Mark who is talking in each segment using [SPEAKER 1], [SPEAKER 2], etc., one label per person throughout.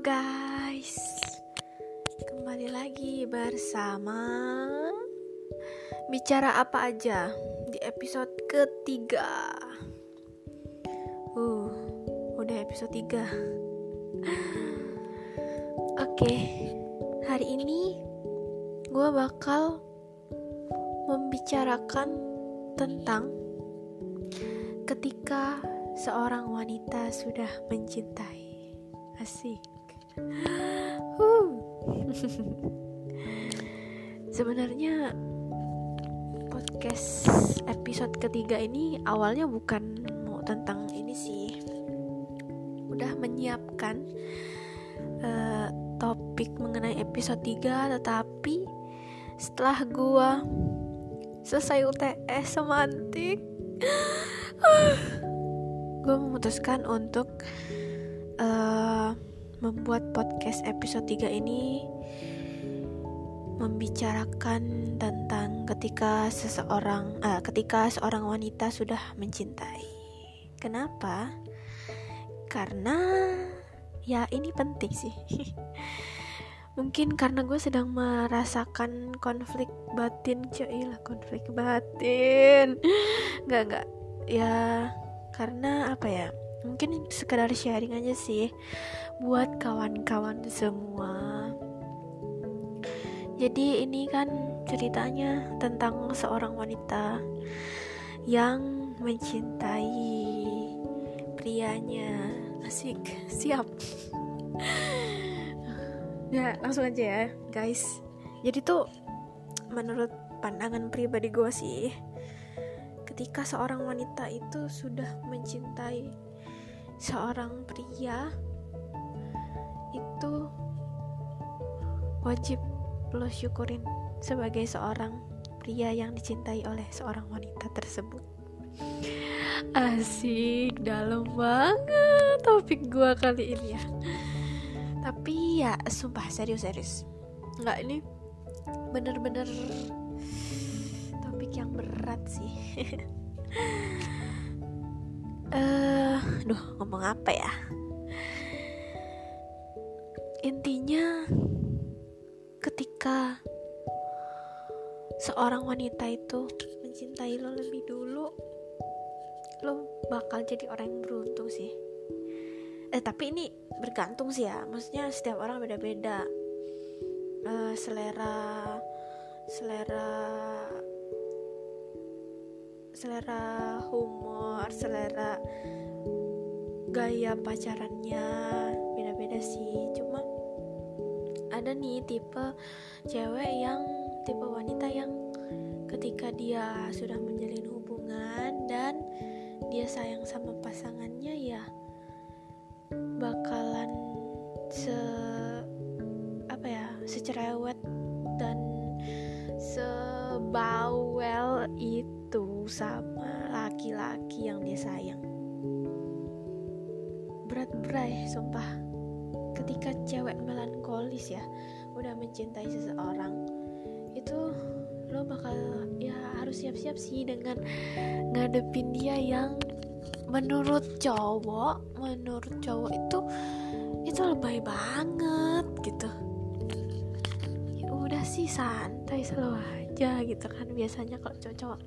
[SPEAKER 1] Guys, kembali lagi bersama bicara apa aja di episode ketiga. Uh, udah episode 3 Oke, hari ini gue bakal membicarakan tentang ketika seorang wanita sudah mencintai asik. Sebenarnya podcast episode ketiga ini awalnya bukan mau tentang ini sih. Udah menyiapkan uh, topik mengenai episode 3 tetapi setelah gua selesai UTS semantik gue memutuskan untuk uh, membuat podcast episode 3 ini membicarakan tentang ketika seseorang uh, ketika seorang wanita sudah mencintai. Kenapa? Karena ya ini penting sih. Mungkin karena gue sedang merasakan konflik batin, lah konflik batin. Nggak nggak. Ya karena apa ya? Mungkin sekedar sharing aja sih buat kawan-kawan semua. Jadi ini kan ceritanya tentang seorang wanita yang mencintai prianya. Asik siap. Ya langsung aja ya guys. Jadi tuh menurut pandangan pribadi gue sih ketika seorang wanita itu sudah mencintai seorang pria itu wajib lo syukurin sebagai seorang pria yang dicintai oleh seorang wanita tersebut. Asik dalam banget topik gua kali ini ya. Tapi ya sumpah serius serius. Nggak ini bener-bener topik yang berat sih uh, duh ngomong apa ya? Intinya ketika seorang wanita itu mencintai lo lebih dulu lo bakal jadi orang yang beruntung sih. Eh tapi ini bergantung sih ya. Maksudnya setiap orang beda-beda. Uh, selera selera selera humor selera gaya pacarannya beda-beda sih. Cuma ada nih tipe cewek yang tipe wanita yang ketika dia sudah menjalin hubungan dan dia sayang sama pasangannya ya bakalan se apa ya secerewet dan sebawel itu sama laki-laki yang dia sayang. Berat berai sumpah. Ketika cewek melankolis ya udah mencintai seseorang itu lo bakal ya harus siap-siap sih dengan ngadepin dia yang menurut cowok menurut cowok itu itu lebay banget gitu sih santai selalu aja gitu kan biasanya kalau cowok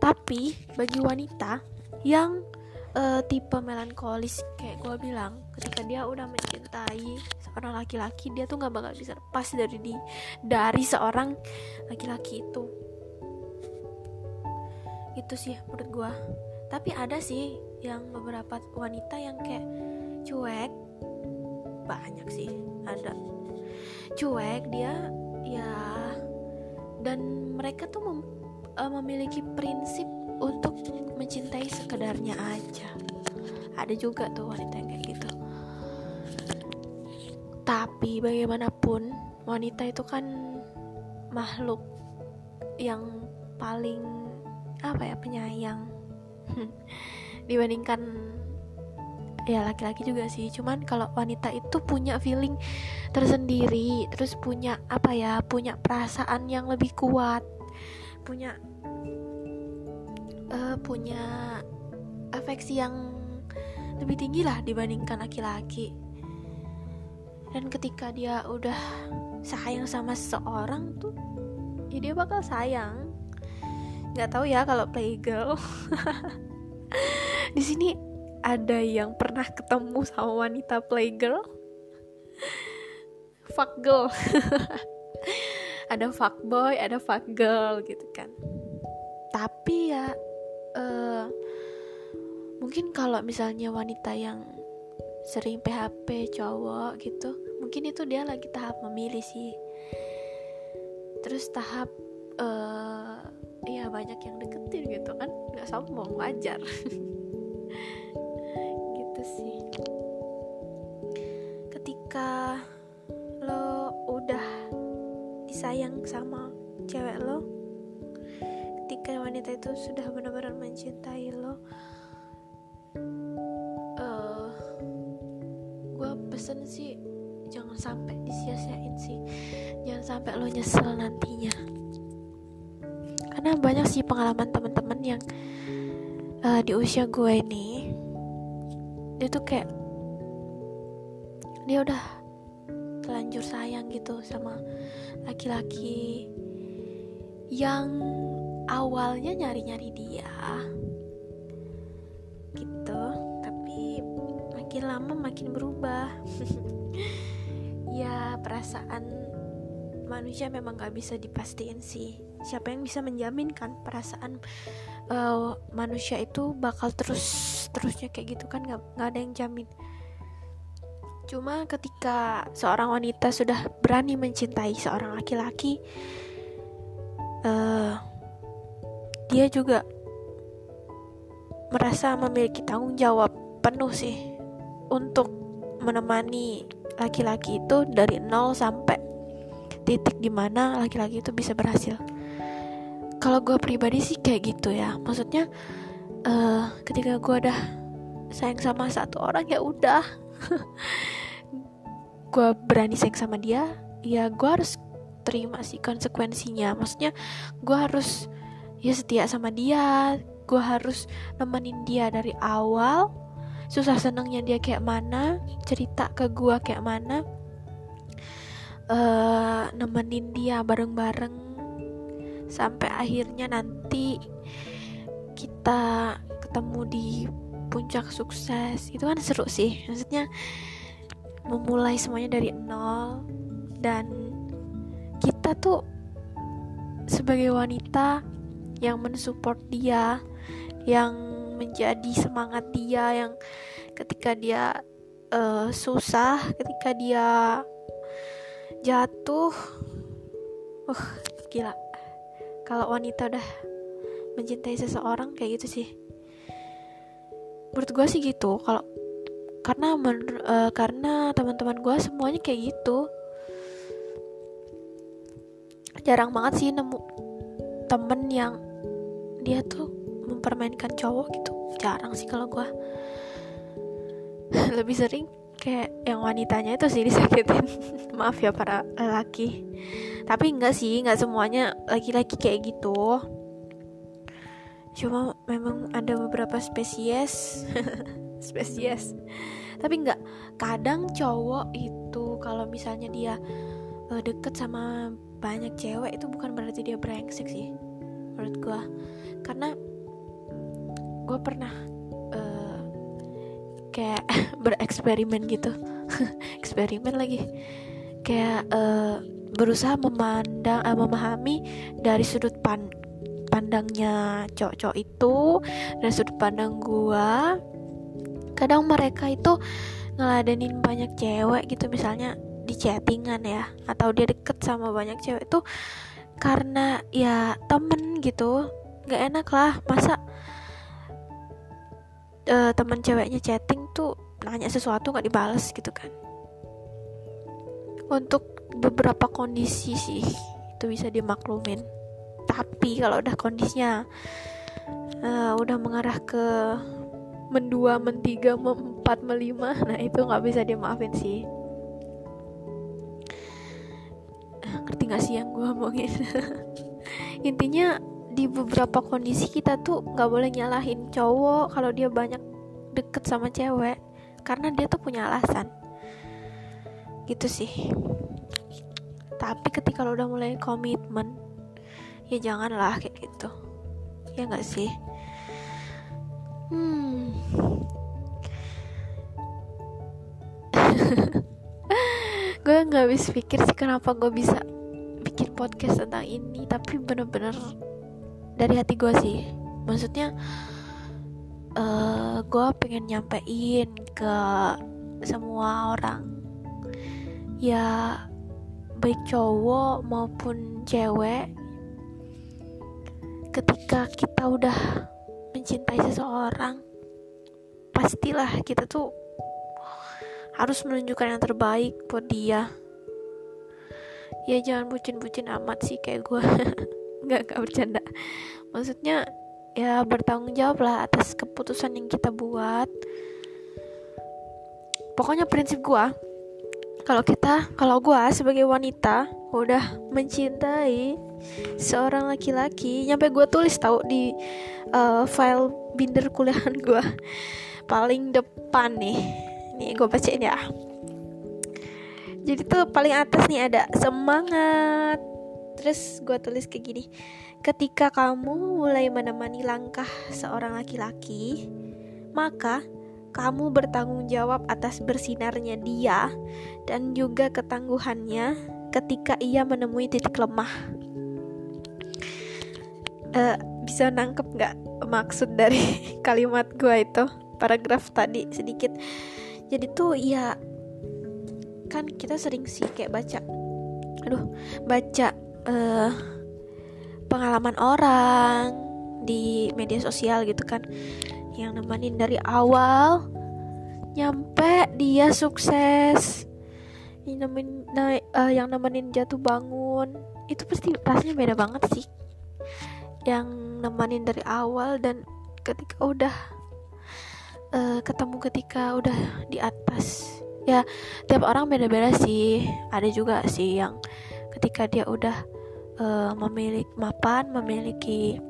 [SPEAKER 1] tapi bagi wanita yang uh, tipe melankolis kayak gue bilang ketika dia udah mencintai seorang laki-laki dia tuh nggak bakal bisa lepas dari di dari seorang laki-laki itu. Itu sih menurut gue tapi ada sih yang beberapa wanita yang kayak cuek. Banyak sih ada. Cuek dia ya dan mereka tuh mem uh, memiliki prinsip untuk mencintai sekedarnya aja. Ada juga tuh wanita yang kayak gitu. Tapi bagaimanapun wanita itu kan makhluk yang paling apa ya penyayang. Dibandingkan ya laki-laki juga sih. Cuman kalau wanita itu punya feeling tersendiri terus punya apa ya punya perasaan yang lebih kuat punya uh, punya afeksi yang lebih tinggi lah dibandingkan laki-laki. Dan ketika dia udah sayang sama seseorang tuh ya dia bakal sayang. Nggak tahu ya kalau playgirl. Di sini ada yang pernah ketemu sama wanita playgirl? Fuck girl. Ada fuck boy ada fuck girl gitu kan. Tapi ya uh, mungkin kalau misalnya wanita yang sering PHP cowok gitu mungkin itu dia lagi tahap memilih sih. Terus tahap uh, ya banyak yang deketin gitu kan nggak sombong wajar gitu sih. Ketika lo udah disayang sama cewek lo ketika wanita itu sudah benar-benar mencintai lo uh, gue pesen sih jangan sampai disia-siain sih. Jangan sampai lo nyesel nantinya. Karena banyak sih pengalaman teman-teman yang uh, di usia gue ini dia tuh kayak dia udah telanjur sayang gitu sama laki-laki yang awalnya nyari-nyari dia gitu. Tapi makin lama makin berubah. Ya perasaan manusia memang gak bisa dipastiin sih. Siapa yang bisa menjamin kan perasaan uh, manusia itu bakal terus terusnya kayak gitu kan gak, gak ada yang jamin. Cuma ketika seorang wanita sudah berani mencintai seorang laki-laki uh, dia juga merasa memiliki tanggung jawab penuh sih untuk menemani laki-laki itu dari nol sampai titik di mana laki-laki itu bisa berhasil. Kalau gue pribadi sih kayak gitu ya. Maksudnya uh, ketika gue udah sayang sama satu orang ya udah. Gue berani sayang sama dia ya gue harus terima sih konsekuensinya. Maksudnya gue harus ya setia sama dia. Gue harus nemenin dia dari awal. Susah senangnya dia kayak mana cerita ke gue kayak mana. Uh, nemenin dia bareng-bareng. Sampai akhirnya nanti kita ketemu di puncak sukses. Itu kan seru sih. Maksudnya memulai semuanya dari nol dan kita tuh sebagai wanita yang mensupport dia yang menjadi semangat dia yang ketika dia uh, susah ketika dia jatuh uh gila. Kalau wanita udah mencintai seseorang kayak gitu sih. Menurut gue sih gitu kalau karena menur, uh, karena teman-teman gue semuanya kayak gitu. Jarang banget sih nemu temen yang dia tuh mempermainkan cowok gitu. Jarang sih kalau gue lebih sering kayak yang wanitanya itu sih disakitin. Maaf ya para laki tapi enggak sih enggak semuanya laki-laki kayak gitu cuma memang ada beberapa spesies. Spesies. Tapi enggak kadang cowok itu kalau misalnya dia uh, deket sama banyak cewek itu bukan berarti dia brengsek sih menurut gue karena gue pernah uh, kayak bereksperimen gitu. Eksperimen lagi. Kayak uh, berusaha memandang uh, memahami dari sudut pan pandangnya cowok-cowok itu dan sudut pandang gue kadang mereka itu ngeladenin banyak cewek gitu misalnya di chattingan ya atau dia deket sama banyak cewek itu karena ya temen gitu nggak enak lah. Masa uh, teman ceweknya chatting tuh nanya sesuatu nggak dibales gitu kan? Untuk beberapa kondisi sih itu bisa dimaklumin tapi kalau udah kondisinya uh, udah mengarah ke mendua, mentiga, memempat, melima, nah itu nggak bisa dimaafin sih. Ngerti gak sih yang gue omongin? Intinya di beberapa kondisi kita tuh nggak boleh nyalahin cowok kalau dia banyak deket sama cewek karena dia tuh punya alasan gitu sih tapi ketika lo udah mulai komitmen ya janganlah kayak gitu. Ya nggak sih? Hmm. Gue nggak habis pikir sih kenapa gue bisa bikin podcast tentang ini tapi bener-bener dari hati gue sih. Maksudnya uh, gue pengen nyampein ke semua orang. Ya baik cowok maupun cewek ketika kita udah mencintai seseorang pastilah kita tuh harus menunjukkan yang terbaik buat dia. Ya jangan bucin-bucin amat sih kayak gue nggak nggak bercanda. Maksudnya ya bertanggung jawab lah atas keputusan yang kita buat. Pokoknya prinsip gue kalau kita kalau gue sebagai wanita udah mencintai seorang laki-laki nyampe gue tulis tahu di uh, file binder kuliahan gue paling depan nih. Nih gue bacain ya. Jadi tuh paling atas nih ada semangat. Terus gue tulis kayak gini ketika kamu mulai menemani langkah seorang laki-laki maka kamu bertanggung jawab atas bersinarnya dia dan juga ketangguhannya ketika ia menemui titik lemah. Uh, bisa nangkep nggak maksud dari kalimat gue itu? Paragraf tadi sedikit. Jadi tuh ya kan kita sering sih kayak baca aduh baca uh, pengalaman orang di media sosial gitu kan yang nemenin dari awal nyampe dia sukses yang nemenin, nah, uh, yang nemenin jatuh bangun. Itu pasti rasanya beda banget sih. Yang nemenin dari awal dan ketika udah uh, ketemu ketika udah di atas. Ya tiap orang beda-beda sih. Ada juga sih yang ketika dia udah uh, memiliki mapan memiliki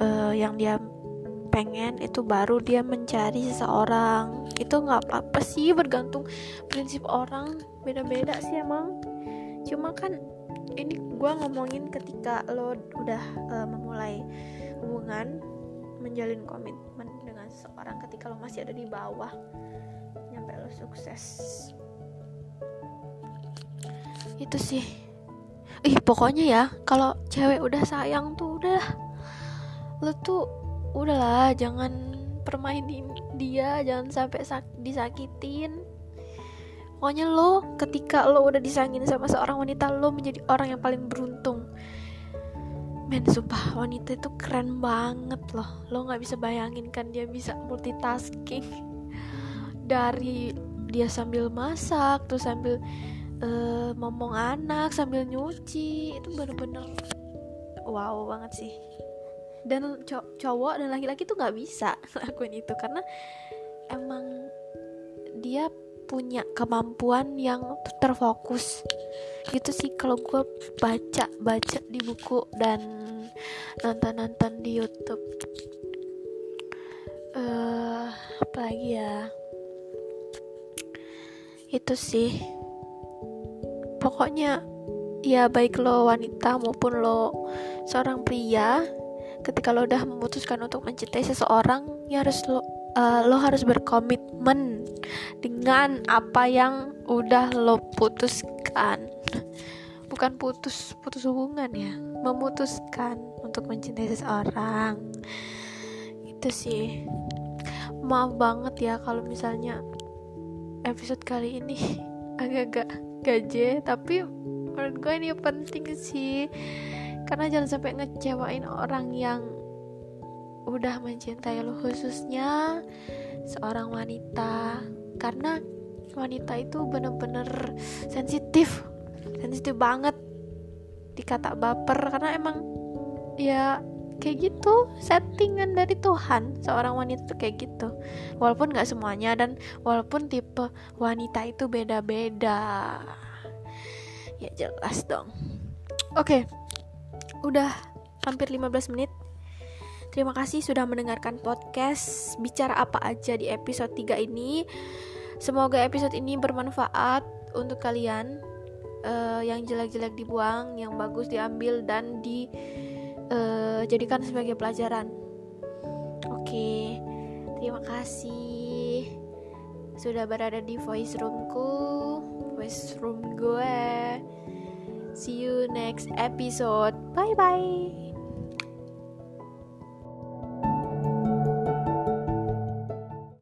[SPEAKER 1] uh, yang dia pengen itu baru dia mencari seseorang. Itu nggak apa-apa sih bergantung prinsip orang. Beda-beda sih emang. Cuma kan ini gue ngomongin ketika lo udah uh, memulai hubungan menjalin komitmen dengan seseorang ketika lo masih ada di bawah nyampe lo sukses. Itu sih. Ih pokoknya ya kalau cewek udah sayang tuh udah lo tuh udahlah jangan permainin dia jangan sampai sak disakitin. Pokoknya lo ketika lo udah disangin sama seorang wanita lo menjadi orang yang paling beruntung. Men sumpah wanita itu keren banget loh. Lo nggak bisa bayangin kan dia bisa multitasking. Dari dia sambil masak terus sambil uh, ngomong anak sambil nyuci itu bener-bener wow banget sih dan cowok dan laki-laki tuh nggak bisa lakuin itu karena emang dia punya kemampuan yang terfokus. Gitu sih kalau gue baca baca di buku dan nonton nonton di YouTube. Uh, apa lagi ya? Itu sih. Pokoknya ya baik lo wanita maupun lo seorang pria ketika lo udah memutuskan untuk mencintai seseorang ya harus lo uh, lo harus berkomitmen dengan apa yang udah lo putuskan. Bukan putus putus hubungan ya. Memutuskan untuk mencintai seseorang. Itu sih. Maaf banget ya kalau misalnya episode kali ini agak-agak gaje tapi menurut gue ini penting sih karena jangan sampai ngecewain orang yang udah mencintai lo khususnya seorang wanita. Karena wanita itu bener-bener sensitif sensitif banget dikata baper. Karena emang ya kayak gitu settingan dari Tuhan seorang wanita tuh kayak gitu. Walaupun nggak semuanya dan walaupun tipe wanita itu beda-beda. Ya jelas dong. Oke. okay. Udah hampir 15 menit. Terima kasih sudah mendengarkan podcast Bicara apa aja di episode 3 ini. Semoga episode ini bermanfaat untuk kalian uh, yang jelek-jelek dibuang yang bagus diambil dan dijadikan uh, sebagai pelajaran. Oke okay. terima kasih sudah berada di voice roomku voice room gue see you next episode. Bye bye